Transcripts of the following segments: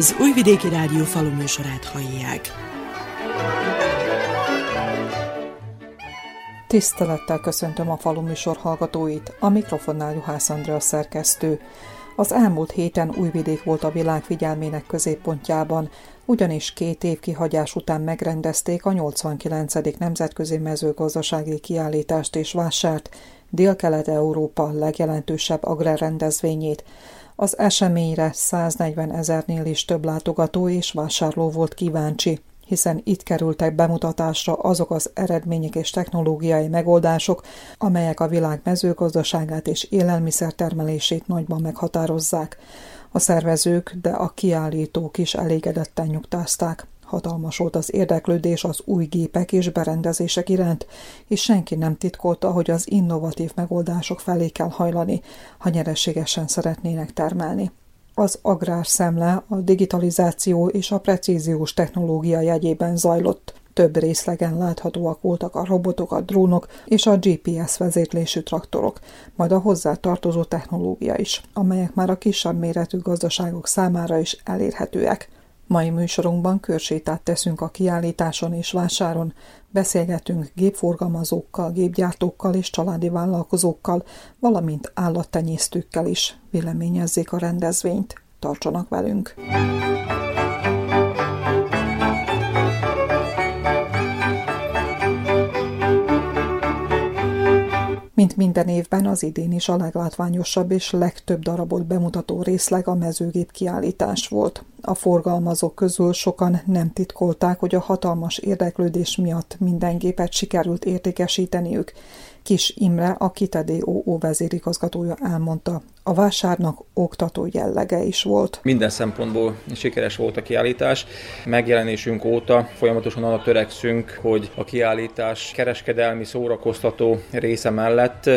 Az Újvidéki Rádió faluműsorát hallják. Tisztelettel köszöntöm a faluműsor hallgatóit, a mikrofonnál Juhász Andrea szerkesztő. Az elmúlt héten Újvidék volt a világ figyelmének középpontjában, ugyanis két év kihagyás után megrendezték a 89. Nemzetközi Mezőgazdasági Kiállítást és Vásárt, Dél-Kelet-Európa legjelentősebb agrárrendezvényét. Az eseményre 140 ezernél is több látogató és vásárló volt kíváncsi, hiszen itt kerültek bemutatásra azok az eredmények és technológiai megoldások, amelyek a világ mezőgazdaságát és élelmiszertermelését nagyban meghatározzák. A szervezők, de a kiállítók is elégedetten nyugtázták. Hatalmas volt az érdeklődés az új gépek és berendezések iránt, és senki nem titkolta, hogy az innovatív megoldások felé kell hajlani, ha nyereségesen szeretnének termelni. Az agrárszemle a digitalizáció és a precíziós technológia jegyében zajlott. Több részlegen láthatóak voltak a robotok, a drónok és a GPS vezérlésű traktorok, majd a hozzá tartozó technológia is, amelyek már a kisebb méretű gazdaságok számára is elérhetőek. Mai műsorunkban körsétát teszünk a kiállításon és vásáron, beszélgetünk gépforgalmazókkal, gépgyártókkal és családi vállalkozókkal, valamint állattenyésztőkkel is. Véleményezzék a rendezvényt. Tartsanak velünk! Mint minden évben, az idén is a leglátványosabb és legtöbb darabot bemutató részleg a mezőgép kiállítás volt. A forgalmazók közül sokan nem titkolták, hogy a hatalmas érdeklődés miatt minden gépet sikerült értékesíteniük. Kis Imre, a KITEDOO vezérigazgatója elmondta, a vásárnak oktató jellege is volt. Minden szempontból sikeres volt a kiállítás. Megjelenésünk óta folyamatosan arra törekszünk, hogy a kiállítás kereskedelmi szórakoztató része mellett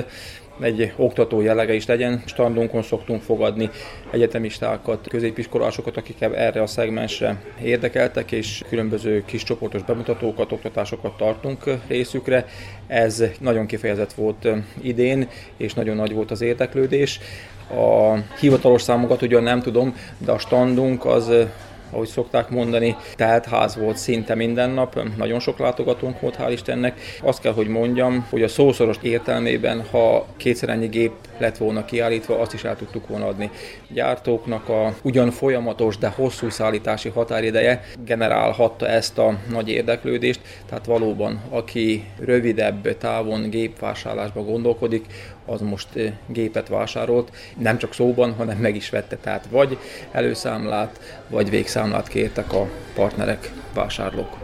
egy oktató jellege is legyen. Standunkon szoktunk fogadni egyetemistákat, középiskolásokat, akik erre a szegmensre érdekeltek, és különböző kis csoportos bemutatókat, oktatásokat tartunk részükre. Ez nagyon kifejezett volt idén, és nagyon nagy volt az érdeklődés. A hivatalos számokat ugyan nem tudom, de a standunk az ahogy szokták mondani, tehát ház volt szinte minden nap, nagyon sok látogatónk volt, hál' Istennek. Azt kell, hogy mondjam, hogy a szószoros értelmében, ha kétszer ennyi gép lett volna kiállítva, azt is el tudtuk volna adni. Gyártóknak a ugyan folyamatos, de hosszú szállítási határideje generálhatta ezt a nagy érdeklődést, tehát valóban, aki rövidebb távon gépvásárlásba gondolkodik, az most gépet vásárolt, nem csak szóban, hanem meg is vette, tehát vagy előszámlát, vagy végszámlát kértek a partnerek, vásárlók.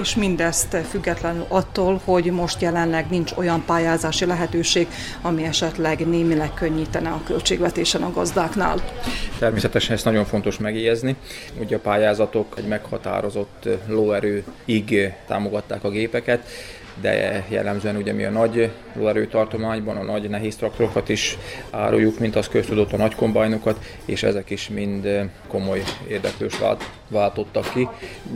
És mindezt függetlenül attól, hogy most jelenleg nincs olyan pályázási lehetőség, ami esetleg némileg könnyítene a költségvetésen a gazdáknál. Természetesen ezt nagyon fontos megjegyezni. Ugye a pályázatok egy meghatározott lóerőig támogatták a gépeket, de jellemzően ugye mi a nagy lóerőtartományban a nagy nehéz traktorokat is áruljuk, mint az köztudott a nagy kombájnokat, és ezek is mind komoly érdeklős vált, váltottak ki.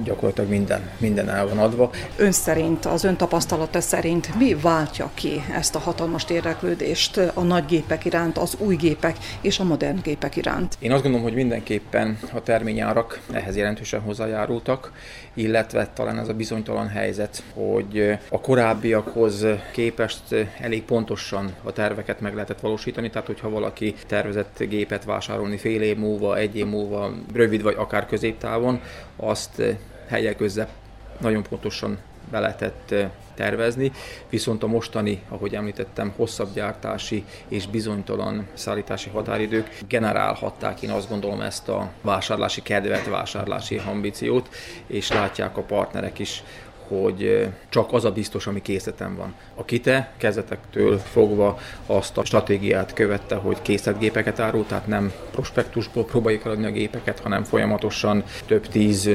Gyakorlatilag minden, minden el van adva. Ön szerint, az ön tapasztalata szerint mi váltja ki ezt a hatalmas érdeklődést a nagy gépek iránt, az új gépek és a modern gépek iránt? Én azt gondolom, hogy mindenképpen a terményárak ehhez jelentősen hozzájárultak, illetve talán ez a bizonytalan helyzet, hogy a korábbiakhoz képest elég pontosan a terveket meg lehetett valósítani, tehát hogyha valaki tervezett gépet vásárolni fél év múlva, egy év múlva, rövid vagy akár középtávon, azt helyek közze nagyon pontosan be lehetett tervezni, viszont a mostani, ahogy említettem, hosszabb gyártási és bizonytalan szállítási határidők generálhatták, én azt gondolom, ezt a vásárlási kedvet, vásárlási ambíciót, és látják a partnerek is, hogy csak az a biztos, ami készleten van. A KITE kezdetektől fogva azt a stratégiát követte, hogy készletgépeket árul, tehát nem prospektusból próbáljuk eladni a gépeket, hanem folyamatosan több tíz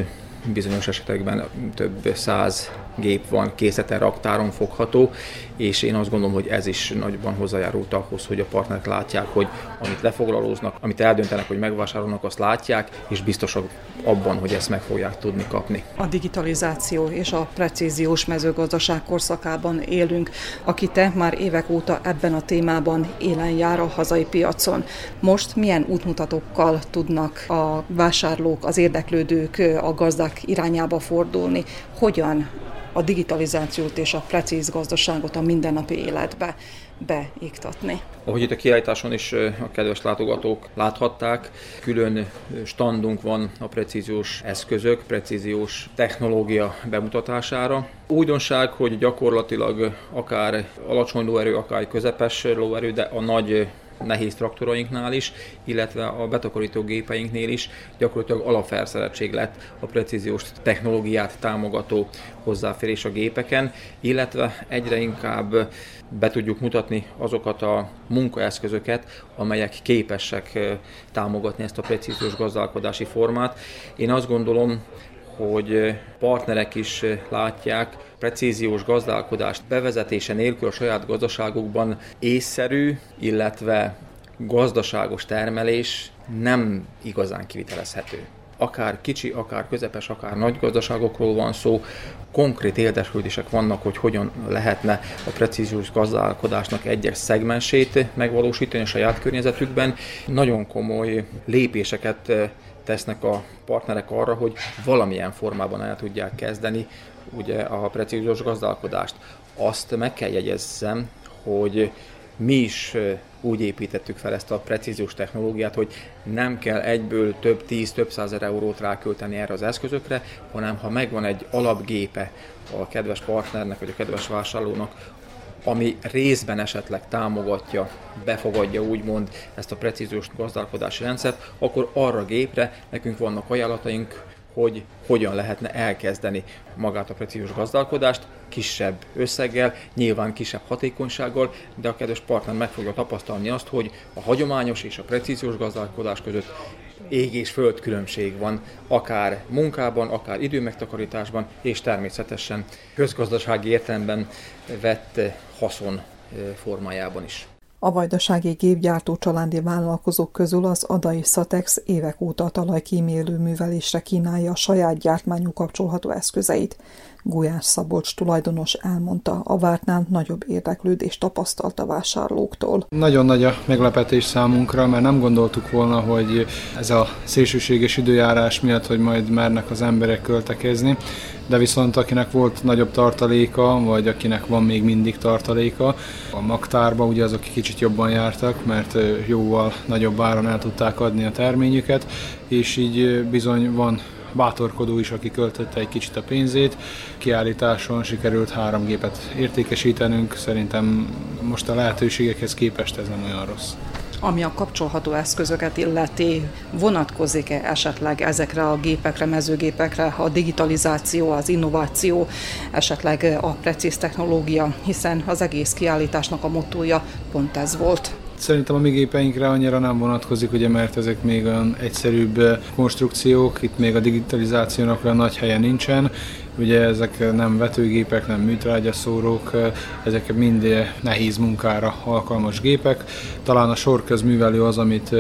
bizonyos esetekben több száz gép van készleten raktáron fogható, és én azt gondolom, hogy ez is nagyban hozzájárult ahhoz, hogy a partnerek látják, hogy amit lefoglalóznak, amit eldöntenek, hogy megvásárolnak, azt látják, és biztosak abban, hogy ezt meg fogják tudni kapni. A digitalizáció és a precíziós mezőgazdaság korszakában élünk, aki te már évek óta ebben a témában élen jár a hazai piacon. Most milyen útmutatókkal tudnak a vásárlók, az érdeklődők, a gazdák irányába fordulni? Hogyan a digitalizációt és a precíz gazdaságot a mindennapi életbe beiktatni. Ahogy itt a kiállításon is a kedves látogatók láthatták, külön standunk van a precíziós eszközök, precíziós technológia bemutatására. Újdonság, hogy gyakorlatilag akár alacsony lóerő, akár közepes lóerő, de a nagy nehéz traktorainknál is, illetve a betakarító gépeinknél is gyakorlatilag alapfelszereltség lett a precíziós technológiát támogató hozzáférés a gépeken, illetve egyre inkább be tudjuk mutatni azokat a munkaeszközöket, amelyek képesek támogatni ezt a precíziós gazdálkodási formát. Én azt gondolom, hogy partnerek is látják, precíziós gazdálkodást bevezetése nélkül a saját gazdaságukban észszerű, illetve gazdaságos termelés nem igazán kivitelezhető. Akár kicsi, akár közepes, akár nagy gazdaságokról van szó, konkrét érdeklődések vannak, hogy hogyan lehetne a precíziós gazdálkodásnak egyes szegmensét megvalósítani a saját környezetükben. Nagyon komoly lépéseket tesznek a partnerek arra, hogy valamilyen formában el tudják kezdeni ugye a precíziós gazdálkodást. Azt meg kell jegyezzem, hogy mi is úgy építettük fel ezt a precíziós technológiát, hogy nem kell egyből több tíz, több százer eurót rákölteni erre az eszközökre, hanem ha megvan egy alapgépe a kedves partnernek vagy a kedves vásárlónak, ami részben esetleg támogatja, befogadja úgymond ezt a precíziós gazdálkodási rendszert, akkor arra gépre nekünk vannak ajánlataink, hogy hogyan lehetne elkezdeni magát a precíziós gazdálkodást, kisebb összeggel, nyilván kisebb hatékonysággal, de a kedves partner meg fogja tapasztalni azt, hogy a hagyományos és a precíziós gazdálkodás között ég és föld különbség van, akár munkában, akár időmegtakarításban, és természetesen közgazdasági értelemben vett haszon formájában is. A vajdasági gépgyártó családi vállalkozók közül az Adai Szatex évek óta talajkímélő művelésre kínálja a saját gyártmányú kapcsolható eszközeit. Gulyás Szabolcs tulajdonos elmondta, a vártnál nagyobb érdeklődést tapasztalt a vásárlóktól. Nagyon nagy a meglepetés számunkra, mert nem gondoltuk volna, hogy ez a szélsőséges időjárás miatt, hogy majd mernek az emberek költekezni, de viszont akinek volt nagyobb tartaléka, vagy akinek van még mindig tartaléka, a magtárba ugye azok kicsit jobban jártak, mert jóval nagyobb áron el tudták adni a terményüket, és így bizony van bátorkodó is, aki költötte egy kicsit a pénzét. Kiállításon sikerült három gépet értékesítenünk, szerintem most a lehetőségekhez képest ez nem olyan rossz ami a kapcsolható eszközöket illeti, vonatkozik-e esetleg ezekre a gépekre, mezőgépekre a digitalizáció, az innováció, esetleg a precíz technológia, hiszen az egész kiállításnak a motója pont ez volt. Szerintem a mi gépeinkre annyira nem vonatkozik, ugye, mert ezek még olyan egyszerűbb eh, konstrukciók, itt még a digitalizációnak olyan nagy helye nincsen, Ugye ezek nem vetőgépek, nem műtrágyaszórók, eh, ezek mind eh, nehéz munkára alkalmas gépek. Talán a sorközművelő az, amit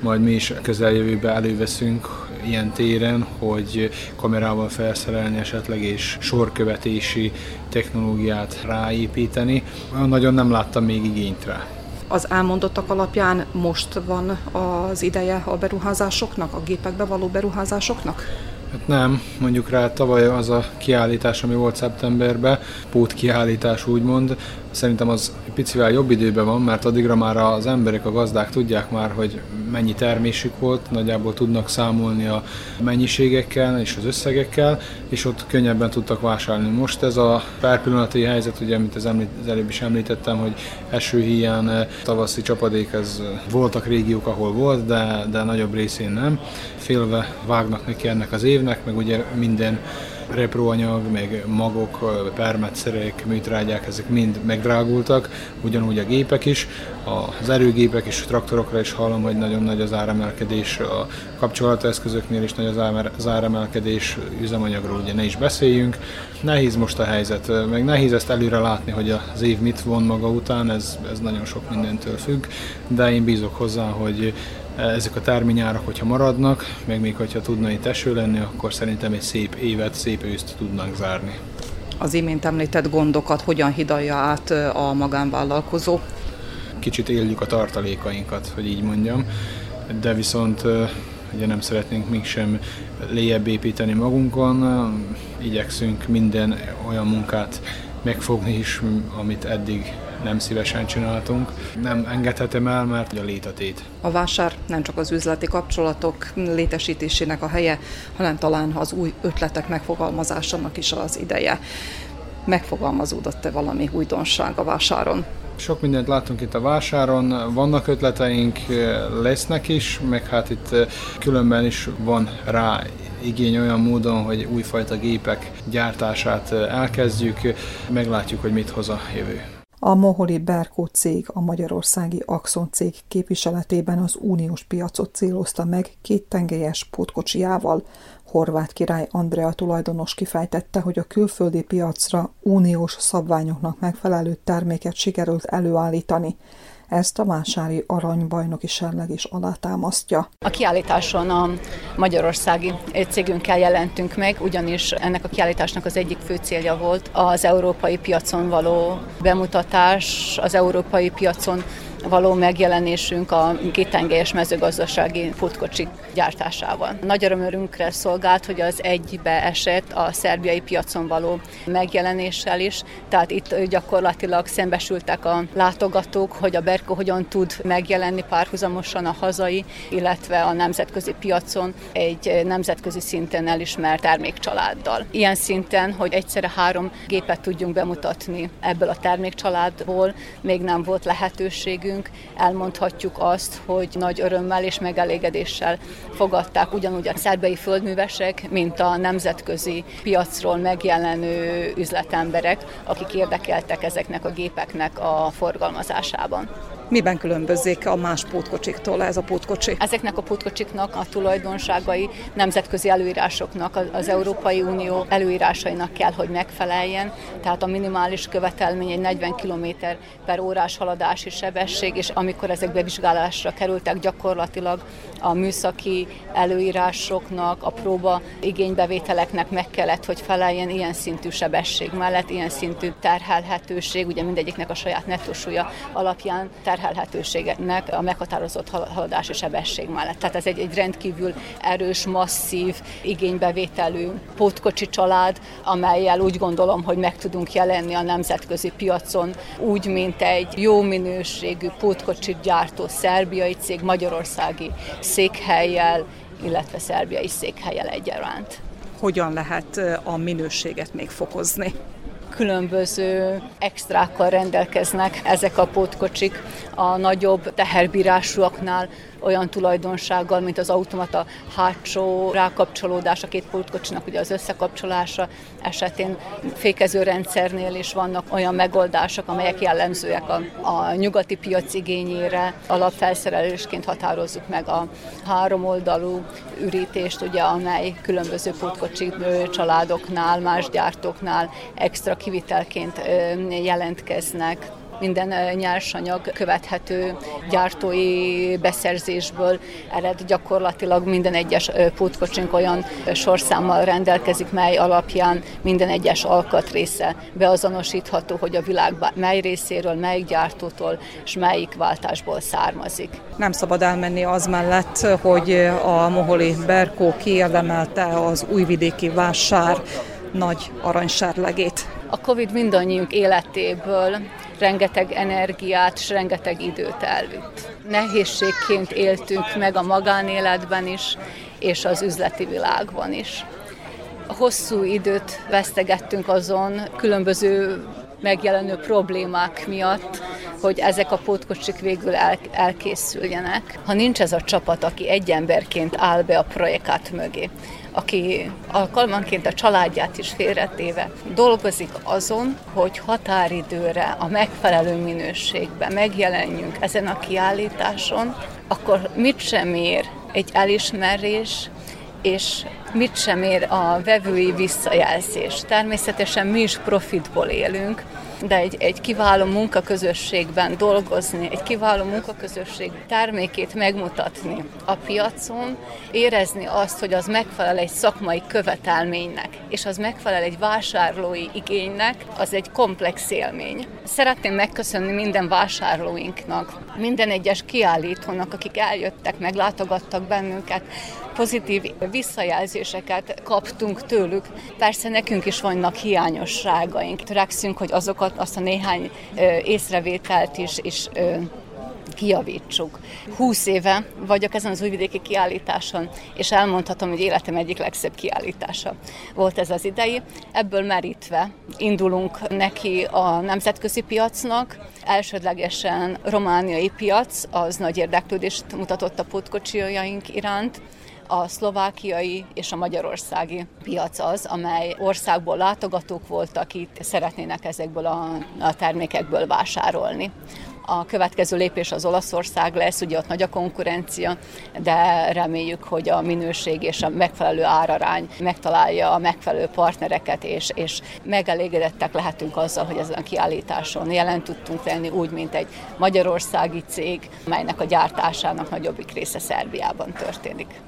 majd mi is közeljövőben előveszünk ilyen téren, hogy kamerával felszerelni esetleg és sorkövetési technológiát ráépíteni. Nagyon nem láttam még igényt rá. Az elmondottak alapján most van az ideje a beruházásoknak, a gépekbe való beruházásoknak? Hát nem, mondjuk rá tavaly az a kiállítás, ami volt szeptemberben, pót kiállítás úgymond, szerintem az picivel jobb időben van, mert addigra már az emberek, a gazdák tudják már, hogy mennyi termésük volt, nagyjából tudnak számolni a mennyiségekkel és az összegekkel, és ott könnyebben tudtak vásárolni. Most ez a pillanati helyzet, ugye, amit az, említ, az előbb is említettem, hogy esőhiány, eh, tavaszi csapadék, ez voltak régiók, ahol volt, de, de nagyobb részén nem. Félve vágnak neki ennek az évnek, meg ugye minden repróanyag, meg magok, permetszerek, műtrágyák, ezek mind megdrágultak, ugyanúgy a gépek is, az erőgépek és traktorokra is hallom, hogy nagyon nagy az áremelkedés, a kapcsolateszközöknél is nagy az áremelkedés, üzemanyagról ugye ne is beszéljünk. Nehéz most a helyzet, meg nehéz ezt előre látni, hogy az év mit von maga után, ez, ez nagyon sok mindentől függ, de én bízok hozzá, hogy ezek a terményárak, hogyha maradnak, meg még hogyha tudna itt eső lenni, akkor szerintem egy szép évet, szép őszt tudnánk zárni. Az imént említett gondokat hogyan hidalja át a magánvállalkozó? Kicsit éljük a tartalékainkat, hogy így mondjam, de viszont ugye nem szeretnénk mégsem léjebb építeni magunkon, igyekszünk minden olyan munkát megfogni is, amit eddig nem szívesen csináltunk. Nem engedhetem el, mert a létetét. A vásár nem csak az üzleti kapcsolatok létesítésének a helye, hanem talán az új ötletek megfogalmazásának is az ideje. Megfogalmazódott-e valami újdonság a vásáron? Sok mindent látunk itt a vásáron, vannak ötleteink, lesznek is, meg hát itt különben is van rá igény olyan módon, hogy újfajta gépek gyártását elkezdjük, meglátjuk, hogy mit hoz a jövő. A Moholi Berkó cég a magyarországi Axon cég képviseletében az uniós piacot célozta meg két tengelyes pótkocsijával. Horváth király Andrea tulajdonos kifejtette, hogy a külföldi piacra uniós szabványoknak megfelelő terméket sikerült előállítani. Ezt a vásári aranybajnoki serleg is alátámasztja. A kiállításon a magyarországi cégünkkel jelentünk meg, ugyanis ennek a kiállításnak az egyik fő célja volt az európai piacon való bemutatás, az európai piacon való megjelenésünk a kétengelyes mezőgazdasági futkocsik gyártásával. Nagy örömörünkre szolgált, hogy az egybe esett a szerbiai piacon való megjelenéssel is, tehát itt gyakorlatilag szembesültek a látogatók, hogy a Berko hogyan tud megjelenni párhuzamosan a hazai, illetve a nemzetközi piacon egy nemzetközi szinten elismert termékcsaláddal. Ilyen szinten, hogy egyszerre három gépet tudjunk bemutatni ebből a termékcsaládból, még nem volt lehetőségünk, nekünk, elmondhatjuk azt, hogy nagy örömmel és megelégedéssel fogadták ugyanúgy a szerbei földművesek, mint a nemzetközi piacról megjelenő üzletemberek, akik érdekeltek ezeknek a gépeknek a forgalmazásában. Miben különbözik a más pótkocsiktól ez a pótkocsi? Ezeknek a pótkocsiknak a tulajdonságai nemzetközi előírásoknak, az Európai Unió előírásainak kell, hogy megfeleljen, tehát a minimális követelmény egy 40 km per órás haladási sebesség, és amikor ezek bevizsgálásra kerültek, gyakorlatilag a műszaki előírásoknak, a próba igénybevételeknek meg kellett, hogy feleljen ilyen szintű sebesség mellett, ilyen szintű terhelhetőség, ugye mindegyiknek a saját nettósúlya alapján terhelhetőség terhelhetőségnek a meghatározott haladási sebesség mellett. Tehát ez egy, egy rendkívül erős, masszív, igénybevételű pótkocsi család, amelyel úgy gondolom, hogy meg tudunk jelenni a nemzetközi piacon, úgy, mint egy jó minőségű pótkocsi gyártó szerbiai cég Magyarországi székhelyjel, illetve szerbiai székhelyel egyaránt. Hogyan lehet a minőséget még fokozni? Különböző extrákkal rendelkeznek ezek a pótkocsik a nagyobb teherbírásúaknál, olyan tulajdonsággal, mint az automata hátsó rákapcsolódás a két pultkocsinak, ugye az összekapcsolása esetén fékező rendszernél is vannak olyan megoldások, amelyek jellemzőek a, a nyugati piac igényére. Alapfelszerelésként határozzuk meg a háromoldalú ürítést, ugye, amely különböző pultkocsi családoknál, más gyártóknál extra kivitelként jelentkeznek minden nyersanyag követhető gyártói beszerzésből ered gyakorlatilag minden egyes pótkocsink olyan sorszámmal rendelkezik, mely alapján minden egyes alkatrésze beazonosítható, hogy a világ mely részéről, melyik gyártótól és melyik váltásból származik. Nem szabad elmenni az mellett, hogy a Moholi Berkó kiérdemelte az újvidéki vásár nagy aranysárlegét. A Covid mindannyiunk életéből rengeteg energiát és rengeteg időt elvitt. Nehézségként éltünk meg a magánéletben is, és az üzleti világban is. Hosszú időt vesztegettünk azon különböző megjelenő problémák miatt, hogy ezek a pótkocsik végül el, elkészüljenek. Ha nincs ez a csapat, aki egy emberként áll be a projekát mögé, aki alkalmanként a családját is félretéve dolgozik azon, hogy határidőre a megfelelő minőségben megjelenjünk ezen a kiállításon, akkor mit sem ér egy elismerés, és mit sem ér a vevői visszajelzés. Természetesen mi is profitból élünk, de egy, egy kiváló munkaközösségben dolgozni, egy kiváló munkaközösség termékét megmutatni a piacon, érezni azt, hogy az megfelel egy szakmai követelménynek, és az megfelel egy vásárlói igénynek, az egy komplex élmény. Szeretném megköszönni minden vásárlóinknak, minden egyes kiállítónak, akik eljöttek, meglátogattak bennünket, pozitív visszajelzéseket kaptunk tőlük. Persze nekünk is vannak hiányosságaink. Törekszünk, hogy azokat, azt a néhány észrevételt is, is kijavítsuk. Húsz éve vagyok ezen az újvidéki kiállításon, és elmondhatom, hogy életem egyik legszebb kiállítása volt ez az idei. Ebből merítve indulunk neki a nemzetközi piacnak, elsődlegesen romániai piac, az nagy érdeklődést mutatott a putkocsijaink iránt, a szlovákiai és a magyarországi piac az, amely országból látogatók voltak itt, szeretnének ezekből a, a termékekből vásárolni. A következő lépés az Olaszország lesz, ugye ott nagy a konkurencia, de reméljük, hogy a minőség és a megfelelő árarány megtalálja a megfelelő partnereket, és, és megelégedettek lehetünk azzal, hogy ezen a kiállításon jelen tudtunk lenni, úgy, mint egy magyarországi cég, melynek a gyártásának nagyobbik része Szerbiában történik.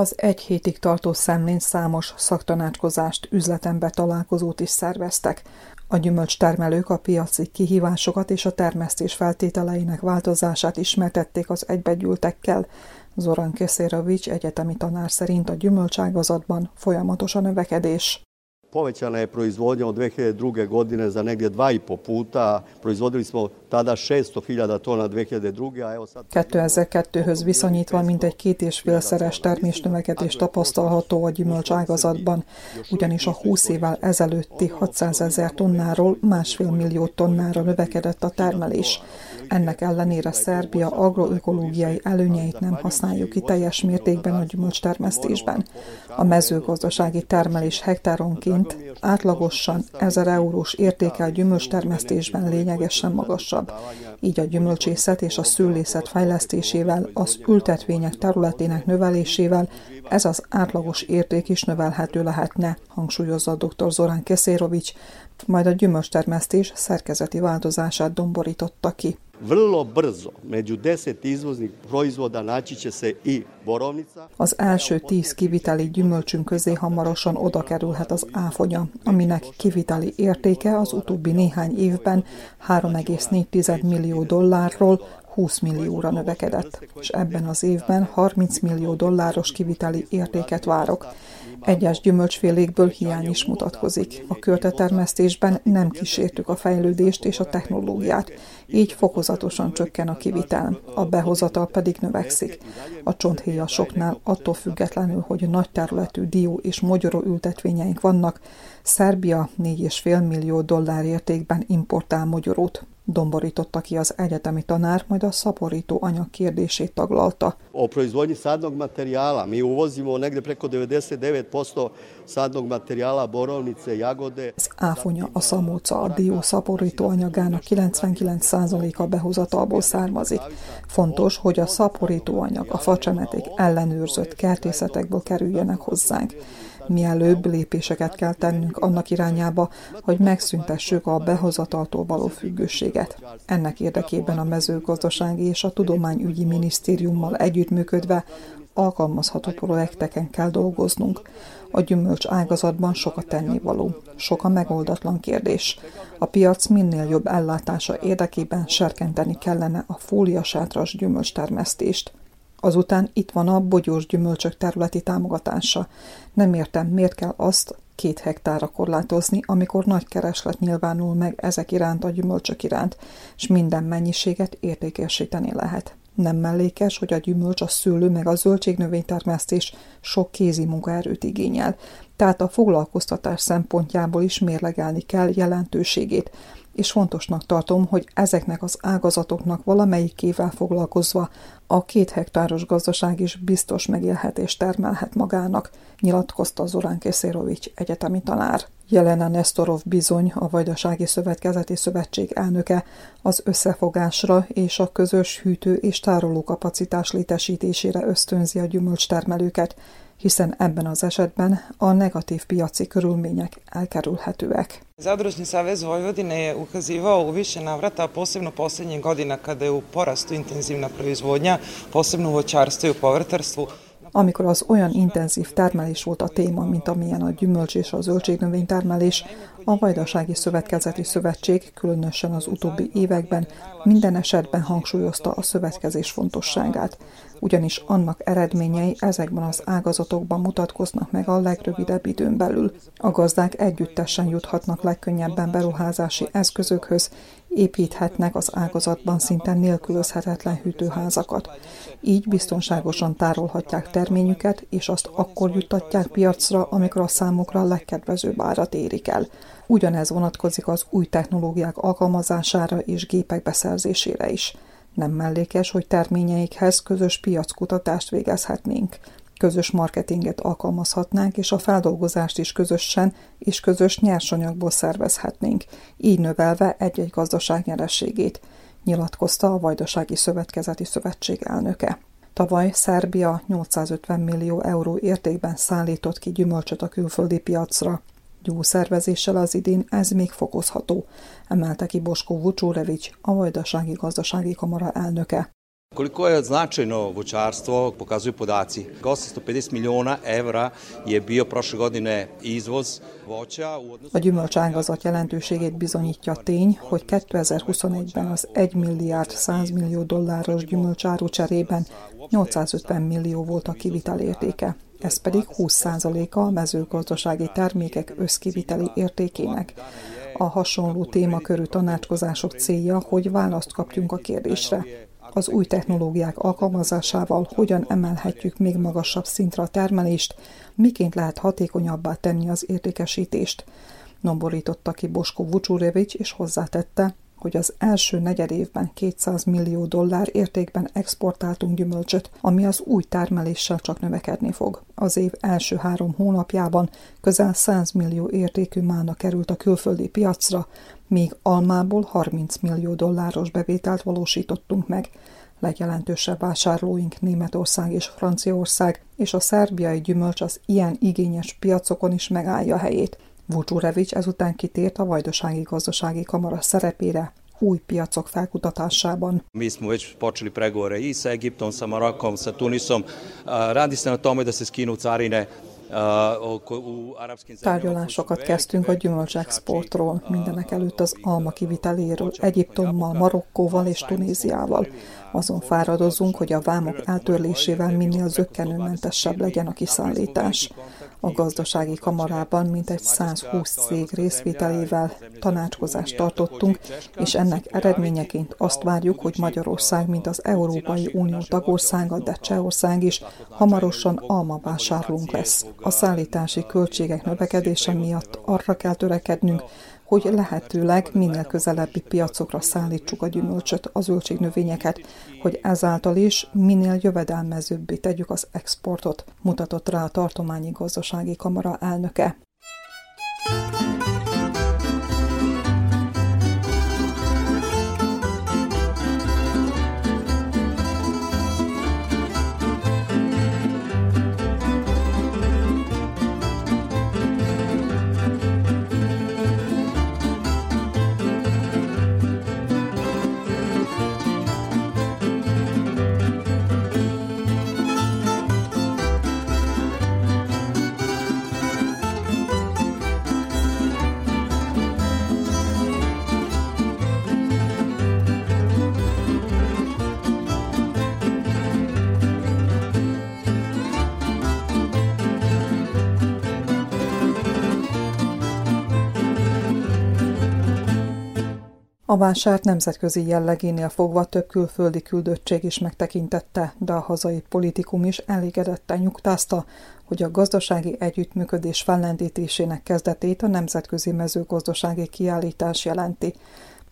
Az egy hétig tartó szemlén számos szaktanácskozást, üzletembe találkozót is szerveztek. A gyümölcstermelők a piaci kihívásokat és a termesztés feltételeinek változását ismertették az egybegyűltekkel. Zoran Keserovics egyetemi tanár szerint a gyümölcságazatban folyamatos a növekedés. Povećana je proizvodnja od 2002. godine za negdje dva i po puta. Proizvodili smo tada 600.000 tona 2002. A evo sad... 2002-höz viszonyítva mintegy két és félszeres termésnövekedés tapasztalható a gyümölcságazatban, ugyanis a 20 évvel ezelőtti 600 ezer tonnáról másfél millió tonnára növekedett a termelés. Ennek ellenére Szerbia agroökológiai előnyeit nem használjuk ki teljes mértékben a gyümölcstermesztésben. A mezőgazdasági termelés hektáronként átlagosan 1000 eurós értéke a gyümölcstermesztésben lényegesen magasabb. Így a gyümölcsészet és a szőlészet fejlesztésével, az ültetvények területének növelésével ez az átlagos érték is növelhető lehetne, hangsúlyozza dr. Zorán Keszérovics, majd a gyümölcstermesztés szerkezeti változását domborította ki. Vrlo brzo, među deset izvoznih proizvoda naći će se i borovnica. Az első tíz kiviteli gyümölcsünk közé hamarosan oda kerülhet az áfonya, aminek kiviteli értéke az utóbbi néhány évben 3,4 millió dollárról 20 millióra növekedett, és ebben az évben 30 millió dolláros kiviteli értéket várok. Egyes gyümölcsfélékből hiány is mutatkozik. A körtetermesztésben nem kísértük a fejlődést és a technológiát, így fokozatosan csökken a kivitel, a behozatal pedig növekszik. A csonthéjasoknál attól függetlenül, hogy nagy területű dió és mogyoró ültetvényeink vannak, Szerbia 4,5 millió dollár értékben importál mogyorót domborította ki az egyetemi tanár, majd a szaporító anyag kérdését taglalta. O proizvodnyi sadnog materijala. Mi uvozimo negde preko 99% sadnog materijala, borovnice, jagode. Az áfonya, a szamóca, a dió szaporító anyagának 99%-a behozatalból származik. Fontos, hogy a szaporító anyag, a facsemeték ellenőrzött kertészetekből kerüljenek hozzánk mielőbb lépéseket kell tennünk annak irányába, hogy megszüntessük a behozataltól való függőséget. Ennek érdekében a mezőgazdasági és a tudományügyi minisztériummal együttműködve alkalmazható projekteken kell dolgoznunk. A gyümölcs ágazatban sok a tennivaló, sok a megoldatlan kérdés. A piac minél jobb ellátása érdekében serkenteni kellene a fóliasátras gyümölcstermesztést. Azután itt van a bogyós gyümölcsök területi támogatása. Nem értem, miért kell azt két hektára korlátozni, amikor nagy kereslet nyilvánul meg ezek iránt a gyümölcsök iránt, és minden mennyiséget értékesíteni lehet. Nem mellékes, hogy a gyümölcs, a szőlő meg a zöldségnövénytermesztés sok kézi munkaerőt igényel, tehát a foglalkoztatás szempontjából is mérlegelni kell jelentőségét, és fontosnak tartom, hogy ezeknek az ágazatoknak valamelyikével foglalkozva a két hektáros gazdaság is biztos megélhetést termelhet magának, nyilatkozta Zorán Készérovics egyetemi tanár. Jelena Nestorov bizony, a Vajdasági Szövetkezeti Szövetség elnöke, az összefogásra és a közös hűtő és tároló kapacitás létesítésére ösztönzi a gyümölcstermelőket, hiszen ebben az esetben a negatív piaci körülmények elkerülhetőek. Zadružni savez Vojvodine je ukazivao u više navrata, posebno posljednjih godina kada je u porastu intenzivna proizvodnja, posebno u voćarstvu i u povrtarstvu, amikor az olyan intenzív termelés volt a téma, mint amilyen a gyümölcs és a zöldségnövény termelés, a Vajdasági Szövetkezeti Szövetség különösen az utóbbi években minden esetben hangsúlyozta a szövetkezés fontosságát, ugyanis annak eredményei ezekben az ágazatokban mutatkoznak meg a legrövidebb időn belül. A gazdák együttesen juthatnak legkönnyebben beruházási eszközökhöz, építhetnek az ágazatban szinte nélkülözhetetlen hűtőházakat. Így biztonságosan tárolhatják terményüket, és azt akkor juttatják piacra, amikor a számukra a legkedvezőbb árat érik el. Ugyanez vonatkozik az új technológiák alkalmazására és gépek beszerzésére is. Nem mellékes, hogy terményeikhez közös piackutatást végezhetnénk. Közös marketinget alkalmazhatnánk, és a feldolgozást is közösen és közös nyersanyagból szervezhetnénk, így növelve egy-egy gazdaság nyerességét, nyilatkozta a Vajdasági Szövetkezeti Szövetség elnöke. Tavaly Szerbia 850 millió euró értékben szállított ki gyümölcsöt a külföldi piacra. Jó szervezéssel az idén ez még fokozható, emelte ki Bosko Vucsurevics, a Vajdasági Gazdasági Kamara elnöke. Koliko je značajno voćarstvo, pokazuju podaci. 850 miliona evra je bio prošle godine izvoz voća. A gyümölcságazat jelentőségét bizonyítja tény, hogy 2021-ben az 1 milliárd 100 millió dolláros gyümölcsáru cserében 850 millió volt a kivitel értéke. Ez pedig 20%-a a mezőgazdasági termékek összkiviteli értékének. A hasonló témakörű tanácskozások célja, hogy választ kapjunk a kérdésre az új technológiák alkalmazásával hogyan emelhetjük még magasabb szintre a termelést, miként lehet hatékonyabbá tenni az értékesítést. Nomborította ki Bosko Vucsurevics, és hozzátette, hogy az első negyed évben 200 millió dollár értékben exportáltunk gyümölcsöt, ami az új termeléssel csak növekedni fog. Az év első három hónapjában közel 100 millió értékű mána került a külföldi piacra, míg almából 30 millió dolláros bevételt valósítottunk meg. Legjelentősebb vásárlóink Németország és Franciaország, és a szerbiai gyümölcs az ilyen igényes piacokon is megállja helyét. Vucsurevics ezután kitért a Vajdasági Gazdasági Kamara szerepére új piacok felkutatásában. Mi smo već počeli pregovore i sa Egiptom, sa Marokom, sa Tunisom. Radi se na tome da se skinu carine Tárgyalásokat kezdtünk a gyümölcsexportról, mindenek előtt az alma kiviteléről, Egyiptommal, Marokkóval és Tunéziával. Azon fáradozunk, hogy a vámok eltörlésével minél zöggenőmentesebb legyen a kiszállítás. A gazdasági kamarában mintegy 120 cég részvételével tanácskozást tartottunk, és ennek eredményeként azt várjuk, hogy Magyarország, mint az Európai Unió tagországa, de Csehország is hamarosan almavásárlónk lesz. A szállítási költségek növekedése miatt arra kell törekednünk, hogy lehetőleg minél közelebbi piacokra szállítsuk a gyümölcsöt, a zöldségnövényeket, hogy ezáltal is minél jövedelmezőbbé tegyük az exportot, mutatott rá a tartományi gazdasági kamara elnöke. A vásárt nemzetközi jellegénél fogva több külföldi küldöttség is megtekintette, de a hazai politikum is elégedetten nyugtázta, hogy a gazdasági együttműködés fellendítésének kezdetét a Nemzetközi Mezőgazdasági Kiállítás jelenti.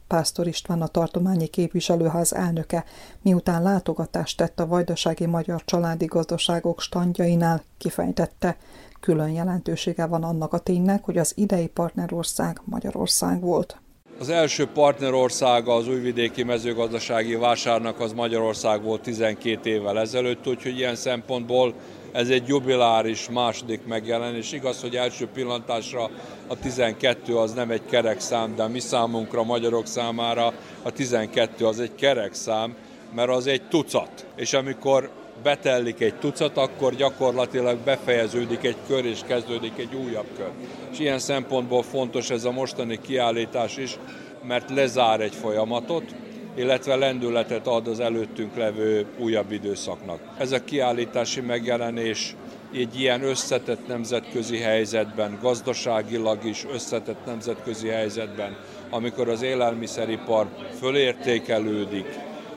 Pásztor István a tartományi képviselőház elnöke, miután látogatást tett a vajdasági magyar családi gazdaságok standjainál, kifejtette, külön jelentősége van annak a ténynek, hogy az idei partnerország Magyarország volt. Az első partnerországa az újvidéki mezőgazdasági vásárnak az Magyarország volt 12 évvel ezelőtt, úgyhogy ilyen szempontból ez egy jubiláris második megjelenés. Igaz, hogy első pillantásra a 12 az nem egy kerek szám, de mi számunkra, magyarok számára a 12 az egy kerek szám, mert az egy tucat. És amikor betellik egy tucat, akkor gyakorlatilag befejeződik egy kör, és kezdődik egy újabb kör. És ilyen szempontból fontos ez a mostani kiállítás is, mert lezár egy folyamatot, illetve lendületet ad az előttünk levő újabb időszaknak. Ez a kiállítási megjelenés egy ilyen összetett nemzetközi helyzetben, gazdaságilag is összetett nemzetközi helyzetben, amikor az élelmiszeripar fölértékelődik,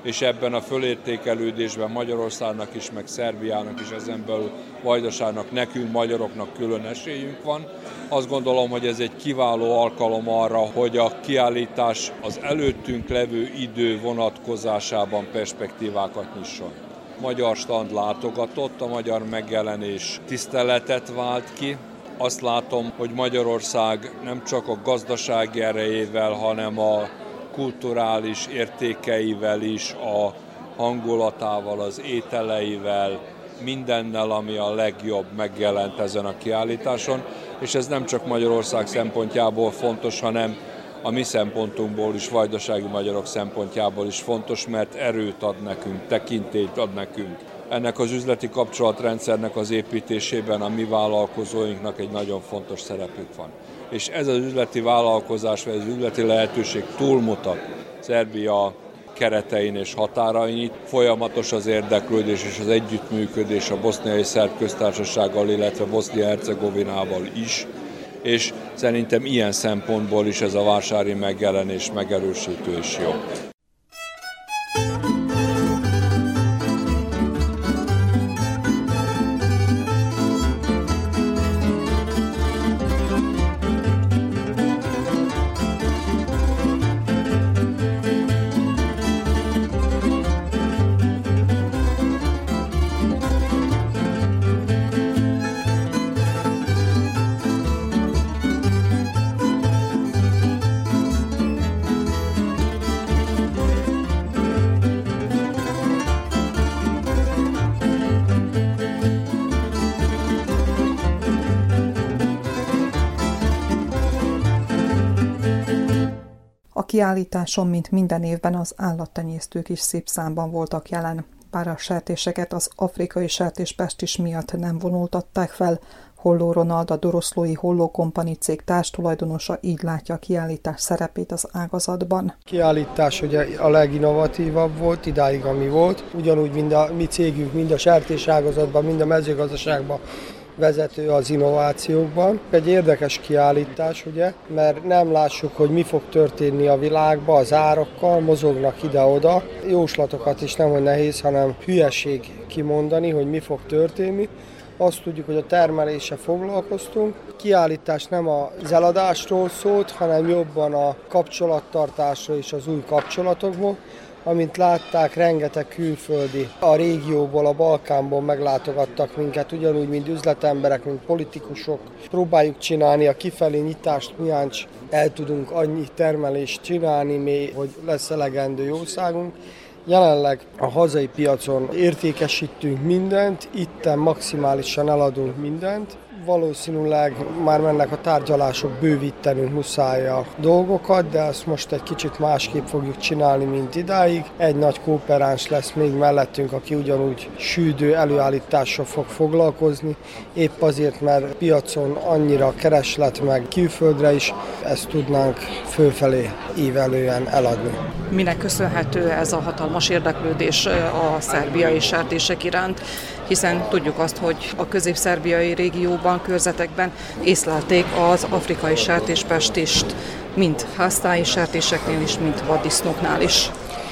és ebben a fölértékelődésben Magyarországnak is, meg Szerbiának is, ezen belül Vajdaságnak, nekünk, magyaroknak külön esélyünk van. Azt gondolom, hogy ez egy kiváló alkalom arra, hogy a kiállítás az előttünk levő idő vonatkozásában perspektívákat nyisson. Magyar stand látogatott, a magyar megjelenés tiszteletet vált ki, azt látom, hogy Magyarország nem csak a gazdasági erejével, hanem a kulturális értékeivel is, a hangulatával, az ételeivel, mindennel, ami a legjobb megjelent ezen a kiállításon, és ez nem csak Magyarország szempontjából fontos, hanem a mi szempontunkból is, vajdasági magyarok szempontjából is fontos, mert erőt ad nekünk, tekintélyt ad nekünk. Ennek az üzleti kapcsolatrendszernek az építésében a mi vállalkozóinknak egy nagyon fontos szerepük van és ez az üzleti vállalkozás, vagy az üzleti lehetőség túlmutat Szerbia keretein és határain. Folyamatos az érdeklődés és az együttműködés a boszniai szerb köztársasággal, illetve Bosznia-Hercegovinával is, és szerintem ilyen szempontból is ez a vásári megjelenés megerősítő és jó. Kiállításon, mint minden évben az állattenyésztők is szép számban voltak jelen, bár a sertéseket az afrikai sertéspestis miatt nem vonultatták fel, Holló Ronald, a Doroszlói Holló Kompani cég társtulajdonosa így látja a kiállítás szerepét az ágazatban. Kiállítás ugye a leginnovatívabb volt, idáig ami volt. Ugyanúgy, mind a mi cégünk, mind a sertés ágazatban, mind a mezőgazdaságban vezető az innovációkban. Egy érdekes kiállítás, ugye, mert nem lássuk, hogy mi fog történni a világban az árakkal, mozognak ide-oda. Jóslatokat is nem, hogy nehéz, hanem hülyeség kimondani, hogy mi fog történni. Azt tudjuk, hogy a termelése foglalkoztunk. Kiállítás nem az eladásról szólt, hanem jobban a kapcsolattartásról és az új kapcsolatokból. Amint látták, rengeteg külföldi a régióból, a Balkánból meglátogattak minket, ugyanúgy, mint üzletemberek, mint politikusok. Próbáljuk csinálni a kifelé nyitást, miáncs el tudunk annyi termelést csinálni, még, hogy lesz elegendő jószágunk. Jelenleg a hazai piacon értékesítünk mindent, itten maximálisan eladunk mindent, valószínűleg már mennek a tárgyalások, bővítenünk muszáj a dolgokat, de ezt most egy kicsit másképp fogjuk csinálni, mint idáig. Egy nagy kooperáns lesz még mellettünk, aki ugyanúgy sűdő előállítással fog foglalkozni, épp azért, mert piacon annyira kereslet meg külföldre is, ezt tudnánk fölfelé ívelően eladni. Minek köszönhető ez a hatalmas érdeklődés a szerbiai sertések iránt, hiszen tudjuk azt, hogy a közép-szerbiai régióban körzetekben észlelték az afrikai sertéspestist, mint háztáji sertéseknél is, mint vaddisznóknál is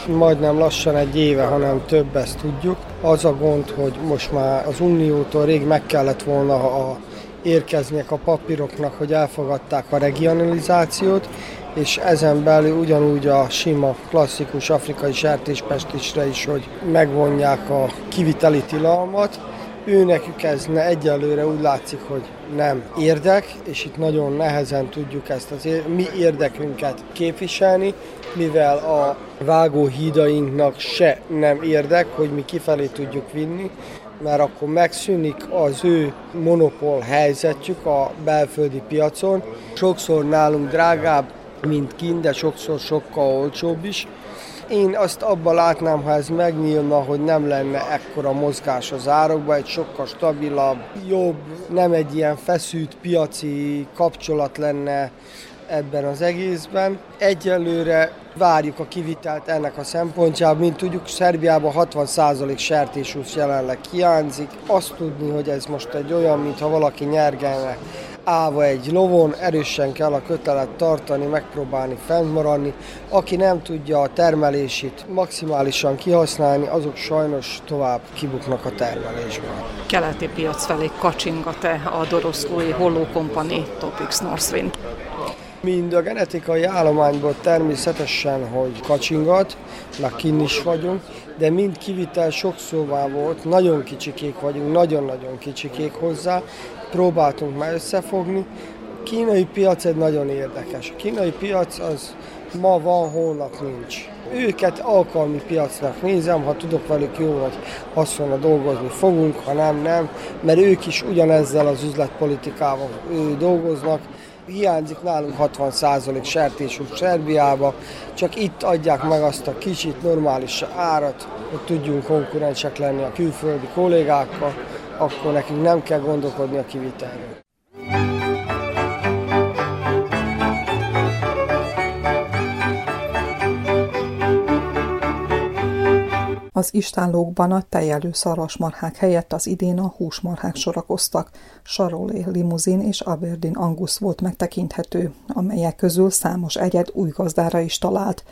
majdnem lassan egy éve, hanem több ezt tudjuk. Az a gond, hogy most már az Uniótól rég meg kellett volna a érkezniek a papíroknak, hogy elfogadták a regionalizációt, és ezen belül ugyanúgy a sima, klasszikus afrikai sertéspestisre is, hogy megvonják a kiviteli tilalmat. Ő nekük ez ne, egyelőre úgy látszik, hogy nem érdek, és itt nagyon nehezen tudjuk ezt az mi érdekünket képviselni, mivel a vágóhídainknak se nem érdek, hogy mi kifelé tudjuk vinni, mert akkor megszűnik az ő monopól helyzetük a belföldi piacon. Sokszor nálunk drágább, mint kint, de sokszor sokkal olcsóbb is. Én azt abban látnám, ha ez megnyílna, hogy nem lenne ekkora mozgás az árokban, egy sokkal stabilabb, jobb, nem egy ilyen feszült piaci kapcsolat lenne ebben az egészben. Egyelőre várjuk a kivitelt ennek a szempontjából. Mint tudjuk, Szerbiában 60% sertéshús jelenleg hiányzik. Azt tudni, hogy ez most egy olyan, mintha valaki nyergelne állva egy lovon, erősen kell a kötelet tartani, megpróbálni fennmaradni. Aki nem tudja a termelését maximálisan kihasználni, azok sajnos tovább kibuknak a termelésben. Keleti piac felé kacsingat-e a Doroszlói Holló Company Topics Northwind? Mind a genetikai állományból természetesen, hogy kacsingat, már kin is vagyunk, de mind kivitel sok szóvá volt, nagyon kicsikék vagyunk, nagyon-nagyon kicsikék hozzá, próbáltunk már összefogni. A kínai piac egy nagyon érdekes. A kínai piac az ma van, holnap nincs. Őket alkalmi piacnak nézem, ha tudok velük jó vagy haszonra dolgozni fogunk, ha nem, nem, mert ők is ugyanezzel az üzletpolitikával dolgoznak, hiányzik nálunk 60% sertésút Szerbiába, csak itt adják meg azt a kicsit normális árat, hogy tudjunk konkurensek lenni a külföldi kollégákkal, akkor nekünk nem kell gondolkodni a kivitelről. Az istállókban a tejelő szarvasmarhák helyett az idén a húsmarhák sorakoztak. Sarolé limuzin és Aberdeen Angus volt megtekinthető, amelyek közül számos egyed új gazdára is talált.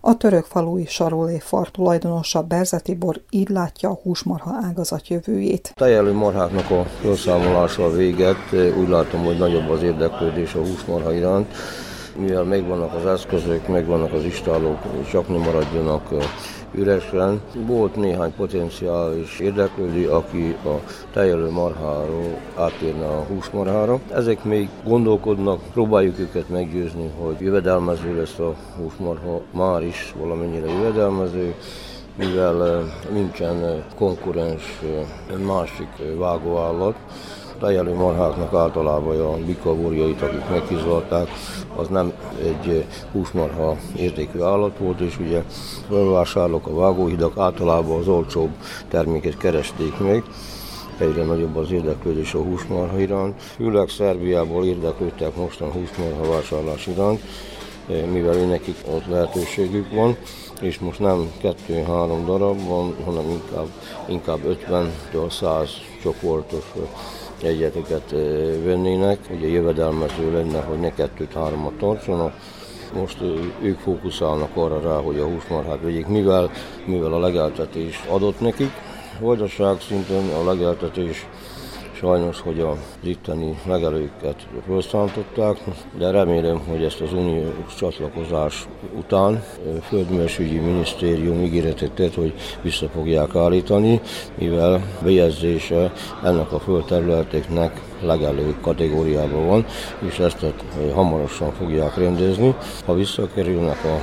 A török falui Sarolé far tulajdonosa Berzetibor így látja a húsmarha ágazat jövőjét. Tejelő marháknak a felszámolása a véget, úgy látom, hogy nagyobb az érdeklődés a húsmarha iránt mivel megvannak az eszközök, megvannak az istálók, csak nem maradjanak üresen. Volt néhány potenciális érdeklődő, aki a tejelő marháról átérne a húsmarhára. Ezek még gondolkodnak, próbáljuk őket meggyőzni, hogy jövedelmező lesz a húsmarha, már is valamennyire jövedelmező, mivel eh, nincsen eh, konkurens eh, másik vágóállat, tejelő marháknak általában a bikavorjait, akik megkizolták, az nem egy húsmarha értékű állat volt, és ugye felvásárlók, a vágóhidak általában az olcsóbb terméket keresték meg egyre nagyobb az érdeklődés a húsmarha iránt. Főleg Szerbiából érdeklődtek mostan húsmarha vásárlás iránt, mivel nekik ott lehetőségük van, és most nem kettő-három darab van, hanem inkább, inkább 50-től 100 csoportos egyeteket vennének, ugye jövedelmező lenne, hogy ne kettőt-háromat tartsanak. Most ők fókuszálnak arra rá, hogy a húsmarhát vegyék, mivel, mivel a legeltetés adott nekik. Vajdaság szinten a legeltetés Sajnos, hogy a itteni legelőket felszántották, de remélem, hogy ezt az uniós csatlakozás után Földművelésügyi Minisztérium ígéretet tett, hogy vissza fogják állítani, mivel bejegyzése ennek a földterületeknek legelő kategóriában van, és ezt hamarosan fogják rendezni. Ha visszakerülnek a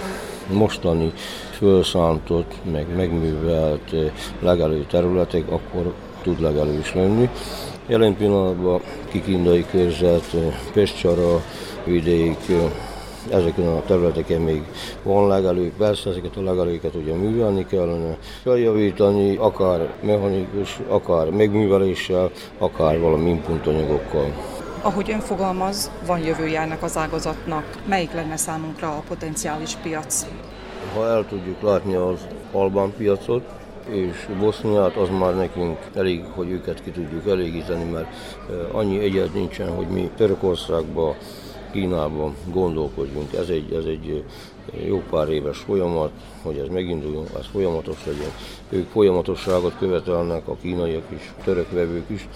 mostani felszántott, meg megművelt legelő területek, akkor tud legelő is lenni. Jelen pillanatban Kikindai körzet, Pestcsara vidék, ezeken a területeken még van legelő, persze ezeket a legelőket ugye művelni kellene, feljavítani, akár mechanikus, akár megműveléssel, akár valami inputanyagokkal. Ahogy ön fogalmaz, van jövője ennek az ágazatnak. Melyik lenne számunkra a potenciális piac? Ha el tudjuk látni az albán piacot, és Boszniát, az már nekünk elég, hogy őket ki tudjuk elégíteni, mert annyi egyet nincsen, hogy mi Törökországba, Kínában gondolkodjunk. Ez egy, ez egy jó pár éves folyamat, hogy ez meginduljon, ez folyamatos legyen. Ők folyamatosságot követelnek, a kínaiak is, török vevők is.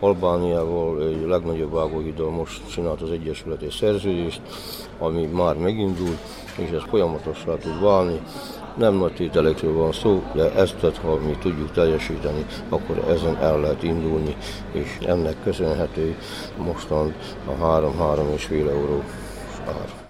Albániával egy legnagyobb vágóhiddal most csinált az Egyesület egy szerződést, ami már megindul, és ez folyamatossá tud válni. Nem nagy tételekről van szó, de ezt, ha mi tudjuk teljesíteni, akkor ezen el lehet indulni, és ennek köszönhető mostan a 3-3,5 euró ár.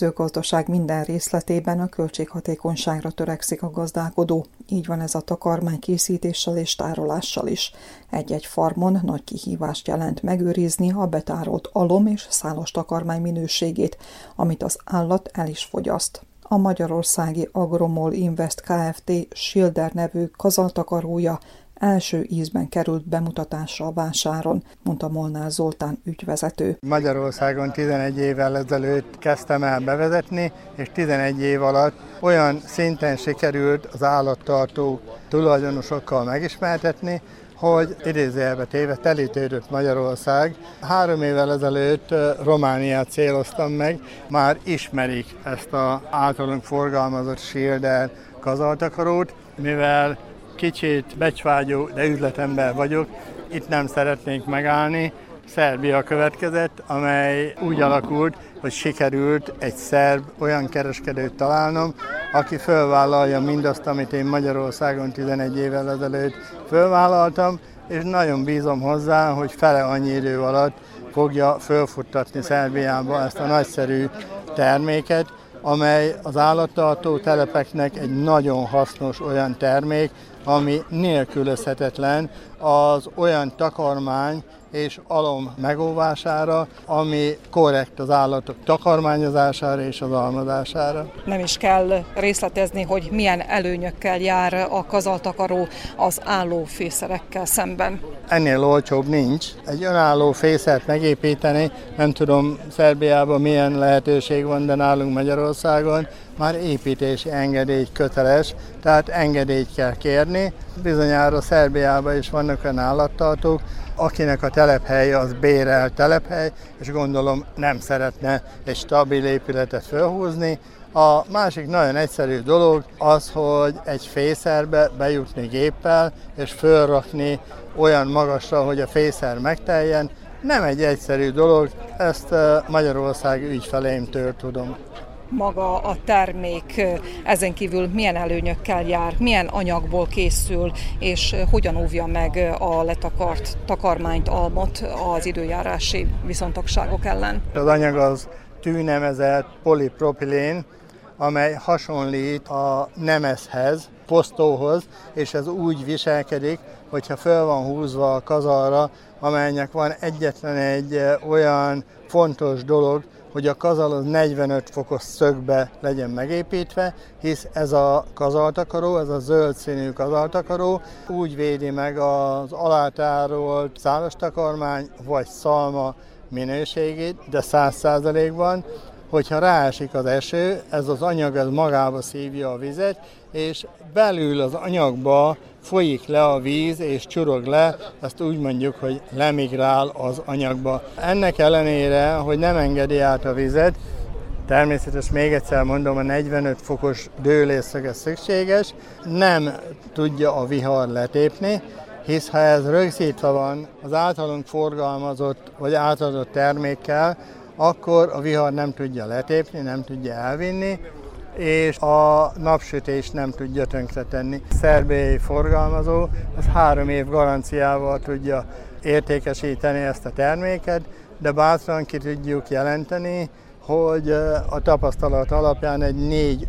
Mezőgazdaság minden részletében a költséghatékonyságra törekszik a gazdálkodó. Így van ez a takarmány készítéssel és tárolással is. Egy-egy farmon nagy kihívást jelent megőrizni a betárolt alom és szálas takarmány minőségét, amit az állat el is fogyaszt. A magyarországi Agromol Invest Kft. Schilder nevű kazaltakarója első ízben került bemutatásra a vásáron, mondta Molnár Zoltán ügyvezető. Magyarországon 11 évvel ezelőtt kezdtem el bevezetni, és 11 év alatt olyan szinten sikerült az állattartó tulajdonosokkal megismertetni, hogy idézőjelbe téve telítődött Magyarország. Három évvel ezelőtt Romániát céloztam meg, már ismerik ezt az általunk forgalmazott Schilder kazaltakarót, mivel kicsit becsvágyó, de üzletember vagyok. Itt nem szeretnénk megállni. Szerbia következett, amely úgy alakult, hogy sikerült egy szerb olyan kereskedőt találnom, aki fölvállalja mindazt, amit én Magyarországon 11 évvel ezelőtt fölvállaltam, és nagyon bízom hozzá, hogy fele annyi idő alatt fogja fölfuttatni Szerbiába ezt a nagyszerű terméket, amely az állattartó telepeknek egy nagyon hasznos olyan termék, ami nélkülözhetetlen az olyan takarmány és alom megóvására, ami korrekt az állatok takarmányozására és az almazására. Nem is kell részletezni, hogy milyen előnyökkel jár a kazaltakaró az álló fészerekkel szemben. Ennél olcsóbb nincs. Egy önálló fészert megépíteni, nem tudom Szerbiában milyen lehetőség van, de nálunk Magyarországon már építési engedély köteles, tehát engedélyt kell kérni. Bizonyára Szerbiában is vannak olyan állattartók, akinek a telephelye az bérel telephely, és gondolom nem szeretne egy stabil épületet felhúzni. A másik nagyon egyszerű dolog az, hogy egy fészerbe bejutni géppel, és fölrakni olyan magasra, hogy a fészer megteljen. Nem egy egyszerű dolog, ezt eh, Magyarország ügyfeleimtől tudom maga a termék ezen kívül milyen előnyökkel jár, milyen anyagból készül, és hogyan óvja meg a letakart takarmányt, almot az időjárási viszontagságok ellen. Az anyag az tűnemezett polipropilén, amely hasonlít a nemezhez, posztóhoz, és ez úgy viselkedik, hogyha föl van húzva a kazalra, amelynek van egyetlen egy olyan fontos dolog, hogy a kazal az 45 fokos szögbe legyen megépítve, hisz ez a kazaltakaró, ez a zöld színű kazaltakaró úgy védi meg az alátárolt szálas takarmány vagy szalma minőségét, de 100%-ban, hogyha ráesik az eső, ez az anyag ez magába szívja a vizet, és belül az anyagba folyik le a víz és csurog le, ezt úgy mondjuk, hogy lemigrál az anyagba. Ennek ellenére, hogy nem engedi át a vizet, Természetes, még egyszer mondom, a 45 fokos dőlészöge szükséges, nem tudja a vihar letépni, hisz ha ez rögzítve van az általunk forgalmazott vagy átadott termékkel, akkor a vihar nem tudja letépni, nem tudja elvinni, és a napsütés nem tudja tönkretenni. Szerbiai forgalmazó az három év garanciával tudja értékesíteni ezt a terméket, de bátran ki tudjuk jelenteni, hogy a tapasztalat alapján egy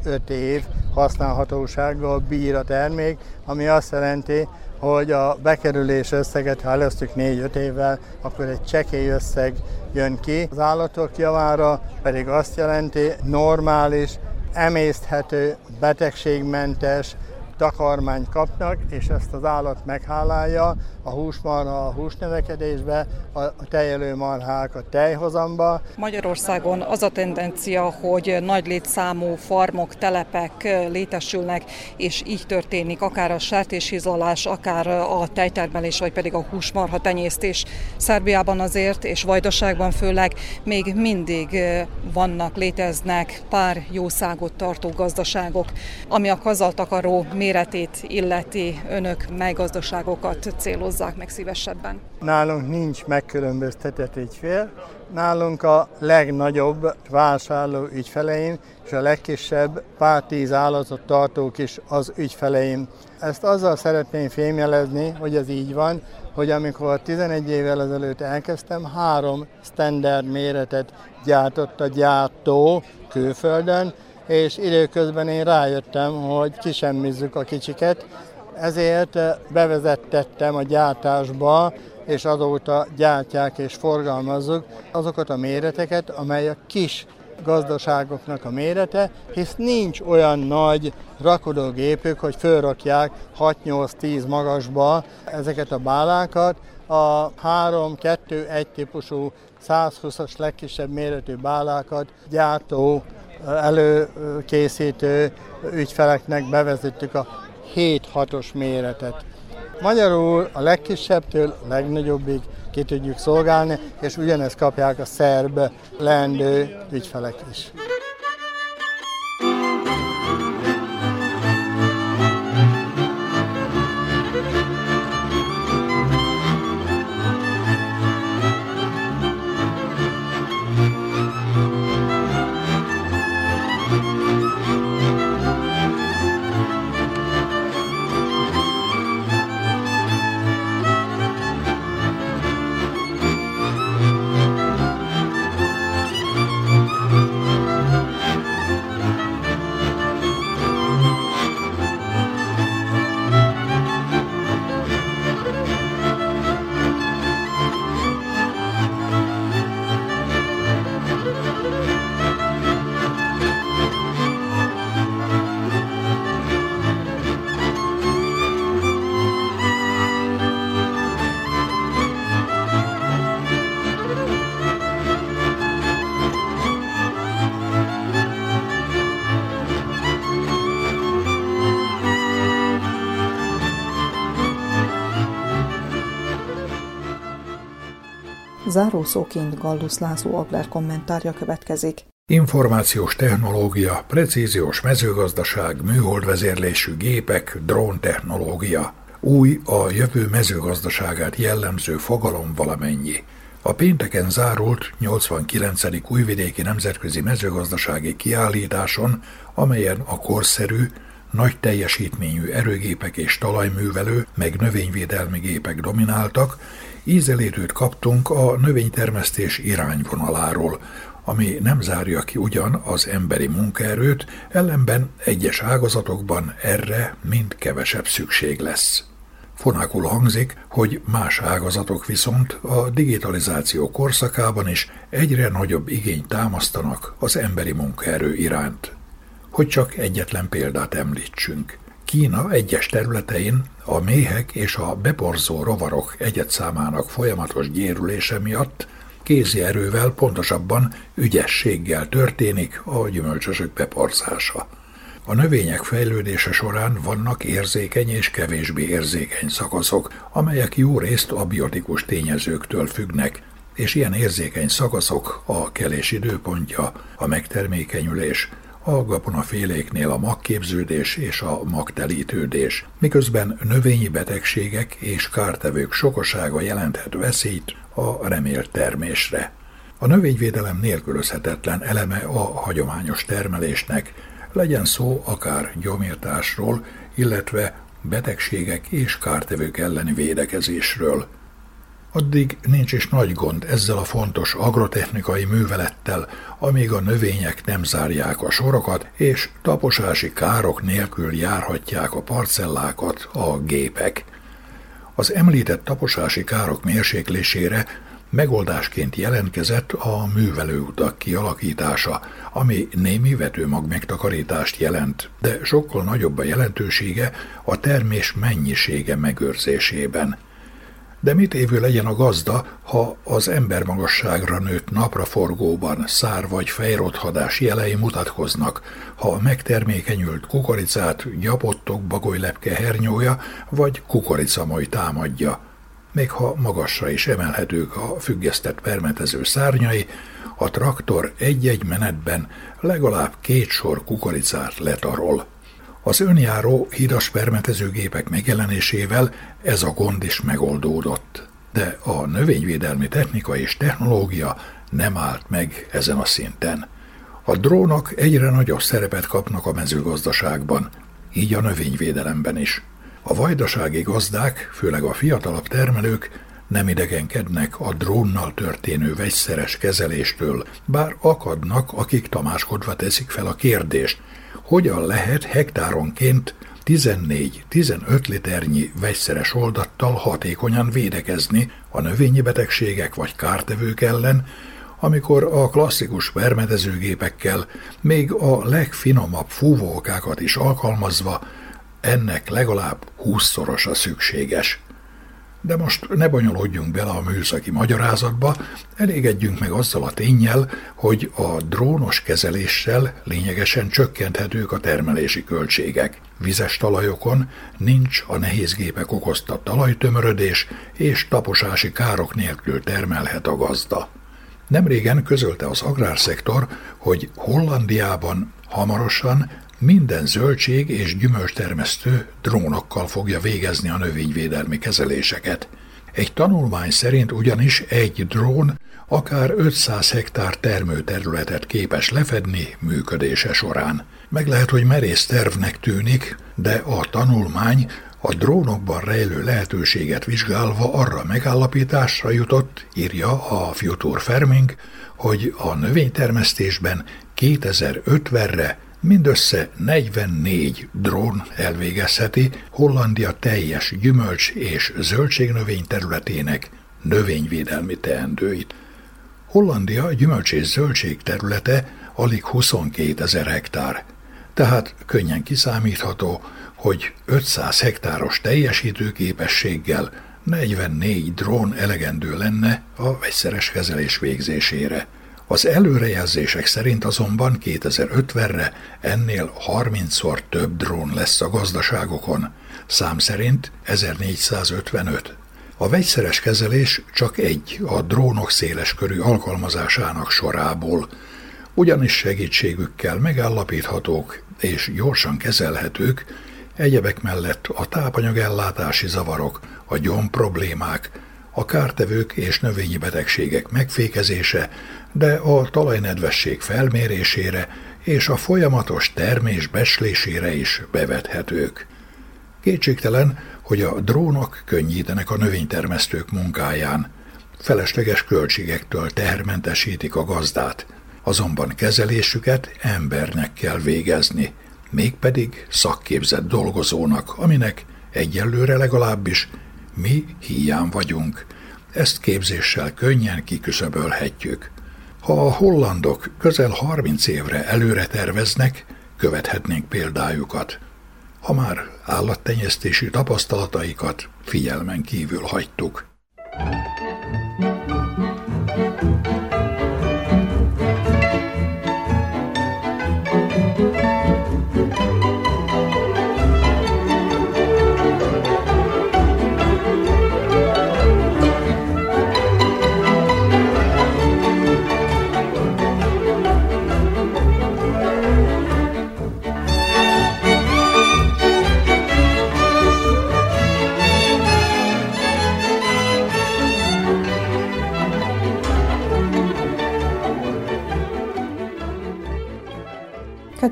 4-5 év használhatósággal bír a termék, ami azt jelenti, hogy a bekerülés összeget, ha előztük 4-5 évvel, akkor egy csekély összeg jön ki. Az állatok javára pedig azt jelenti, normális, emészthető, betegségmentes, takarmányt kapnak, és ezt az állat meghálálja a húsmarha a húsnövekedésbe, a tejelő marhák a tejhozamba. Magyarországon az a tendencia, hogy nagy létszámú farmok, telepek létesülnek, és így történik akár a sertéshizolás, akár a tejtermelés, vagy pedig a húsmarha tenyésztés. Szerbiában azért, és Vajdaságban főleg még mindig vannak, léteznek pár jószágot tartó gazdaságok, ami a kazaltakaró méretét illeti önök mely gazdaságokat célozzák meg szívesebben? Nálunk nincs megkülönböztetett ügyfél, nálunk a legnagyobb vásárló ügyfeleim és a legkisebb pár tíz állatot tartók is az ügyfeleim. Ezt azzal szeretném fémjelezni, hogy ez így van, hogy amikor 11 évvel ezelőtt elkezdtem, három standard méretet gyártott a gyártó külföldön, és időközben én rájöttem, hogy kisemmizzük a kicsiket, ezért bevezettettem a gyártásba, és azóta gyártják és forgalmazzuk azokat a méreteket, amely a kis gazdaságoknak a mérete, hisz nincs olyan nagy rakodógépük, hogy fölrakják 6-8-10 magasba ezeket a bálákat. A 3-2-1 típusú 120-as legkisebb méretű bálákat gyártó előkészítő ügyfeleknek bevezettük a 7-6-os méretet. Magyarul a legkisebbtől a legnagyobbig ki tudjuk szolgálni, és ugyanezt kapják a szerb leendő ügyfelek is. Zárószóként Gallus László Agrár kommentárja következik. Információs technológia, precíziós mezőgazdaság, műholdvezérlésű gépek, dróntechnológia. Új a jövő mezőgazdaságát jellemző fogalom valamennyi. A pénteken zárult 89. újvidéki nemzetközi mezőgazdasági kiállításon, amelyen a korszerű, nagy teljesítményű erőgépek és talajművelő, meg növényvédelmi gépek domináltak, ízelítőt kaptunk a növénytermesztés irányvonaláról, ami nem zárja ki ugyan az emberi munkaerőt, ellenben egyes ágazatokban erre mind kevesebb szükség lesz. Fonákul hangzik, hogy más ágazatok viszont a digitalizáció korszakában is egyre nagyobb igényt támasztanak az emberi munkaerő iránt. Hogy csak egyetlen példát említsünk. Kína egyes területein a méhek és a beporzó rovarok egyetszámának folyamatos gyérülése miatt kézi erővel, pontosabban ügyességgel történik a gyümölcsösök beporzása. A növények fejlődése során vannak érzékeny és kevésbé érzékeny szakaszok, amelyek jó részt a biotikus tényezőktől függnek, és ilyen érzékeny szakaszok a kelés időpontja, a megtermékenyülés, a gabonaféléknél a magképződés és a magtelítődés, miközben növényi betegségek és kártevők sokasága jelenthet veszélyt a remélt termésre. A növényvédelem nélkülözhetetlen eleme a hagyományos termelésnek, legyen szó akár gyomírtásról, illetve betegségek és kártevők elleni védekezésről. Addig nincs is nagy gond ezzel a fontos agrotechnikai művelettel, amíg a növények nem zárják a sorokat, és taposási károk nélkül járhatják a parcellákat a gépek. Az említett taposási károk mérséklésére megoldásként jelentkezett a művelőutak kialakítása, ami némi vetőmag megtakarítást jelent, de sokkal nagyobb a jelentősége a termés mennyisége megőrzésében. De mit évő legyen a gazda, ha az ember magasságra nőtt napraforgóban szár vagy fejrothadás jelei mutatkoznak, ha a megtermékenyült kukoricát gyapottok bagolylepke hernyója vagy kukoricamoj támadja. Még ha magasra is emelhetők a függesztett permetező szárnyai, a traktor egy-egy menetben legalább két sor kukoricát letarol. Az önjáró hidas permetezőgépek megjelenésével ez a gond is megoldódott. De a növényvédelmi technika és technológia nem állt meg ezen a szinten. A drónok egyre nagyobb szerepet kapnak a mezőgazdaságban, így a növényvédelemben is. A vajdasági gazdák, főleg a fiatalabb termelők nem idegenkednek a drónnal történő vegyszeres kezeléstől, bár akadnak, akik tamáskodva teszik fel a kérdést, hogyan lehet hektáronként 14-15 liternyi vegyszeres oldattal hatékonyan védekezni a növényi betegségek vagy kártevők ellen, amikor a klasszikus permetezőgépekkel még a legfinomabb fúvókákat is alkalmazva ennek legalább húszszorosa szükséges. De most ne bonyolódjunk bele a műszaki magyarázatba, elégedjünk meg azzal a tényel, hogy a drónos kezeléssel lényegesen csökkenthetők a termelési költségek. Vizes talajokon nincs a nehézgépek okozta talajtömörödés, és taposási károk nélkül termelhet a gazda. Nemrégen közölte az agrárszektor, hogy Hollandiában hamarosan minden zöldség és gyümölcstermesztő drónokkal fogja végezni a növényvédelmi kezeléseket. Egy tanulmány szerint ugyanis egy drón akár 500 hektár termőterületet képes lefedni működése során. Meg lehet, hogy merész tervnek tűnik, de a tanulmány a drónokban rejlő lehetőséget vizsgálva arra megállapításra jutott, írja a Future Farming, hogy a növénytermesztésben 2050-re Mindössze 44 drón elvégezheti Hollandia teljes gyümölcs és zöldségnövény területének növényvédelmi teendőit. Hollandia gyümölcs és zöldség területe alig 22 ezer hektár, tehát könnyen kiszámítható, hogy 500 hektáros teljesítőképességgel 44 drón elegendő lenne a vegyszeres kezelés végzésére. Az előrejelzések szerint azonban 2050-re ennél 30-szor több drón lesz a gazdaságokon, szám szerint 1455. A vegyszeres kezelés csak egy a drónok széleskörű alkalmazásának sorából, ugyanis segítségükkel megállapíthatók és gyorsan kezelhetők, egyebek mellett a tápanyagellátási zavarok, a gyom problémák, a kártevők és növényi betegségek megfékezése, de a talajnedvesség felmérésére és a folyamatos termés beslésére is bevethetők. Kétségtelen, hogy a drónok könnyítenek a növénytermesztők munkáján, felesleges költségektől tehermentesítik a gazdát, azonban kezelésüket embernek kell végezni, mégpedig szakképzett dolgozónak, aminek egyelőre legalábbis mi hiány vagyunk. Ezt képzéssel könnyen kiküszöbölhetjük. Ha a hollandok közel 30 évre előre terveznek, követhetnénk példájukat. Ha már állattenyésztési tapasztalataikat figyelmen kívül hagytuk.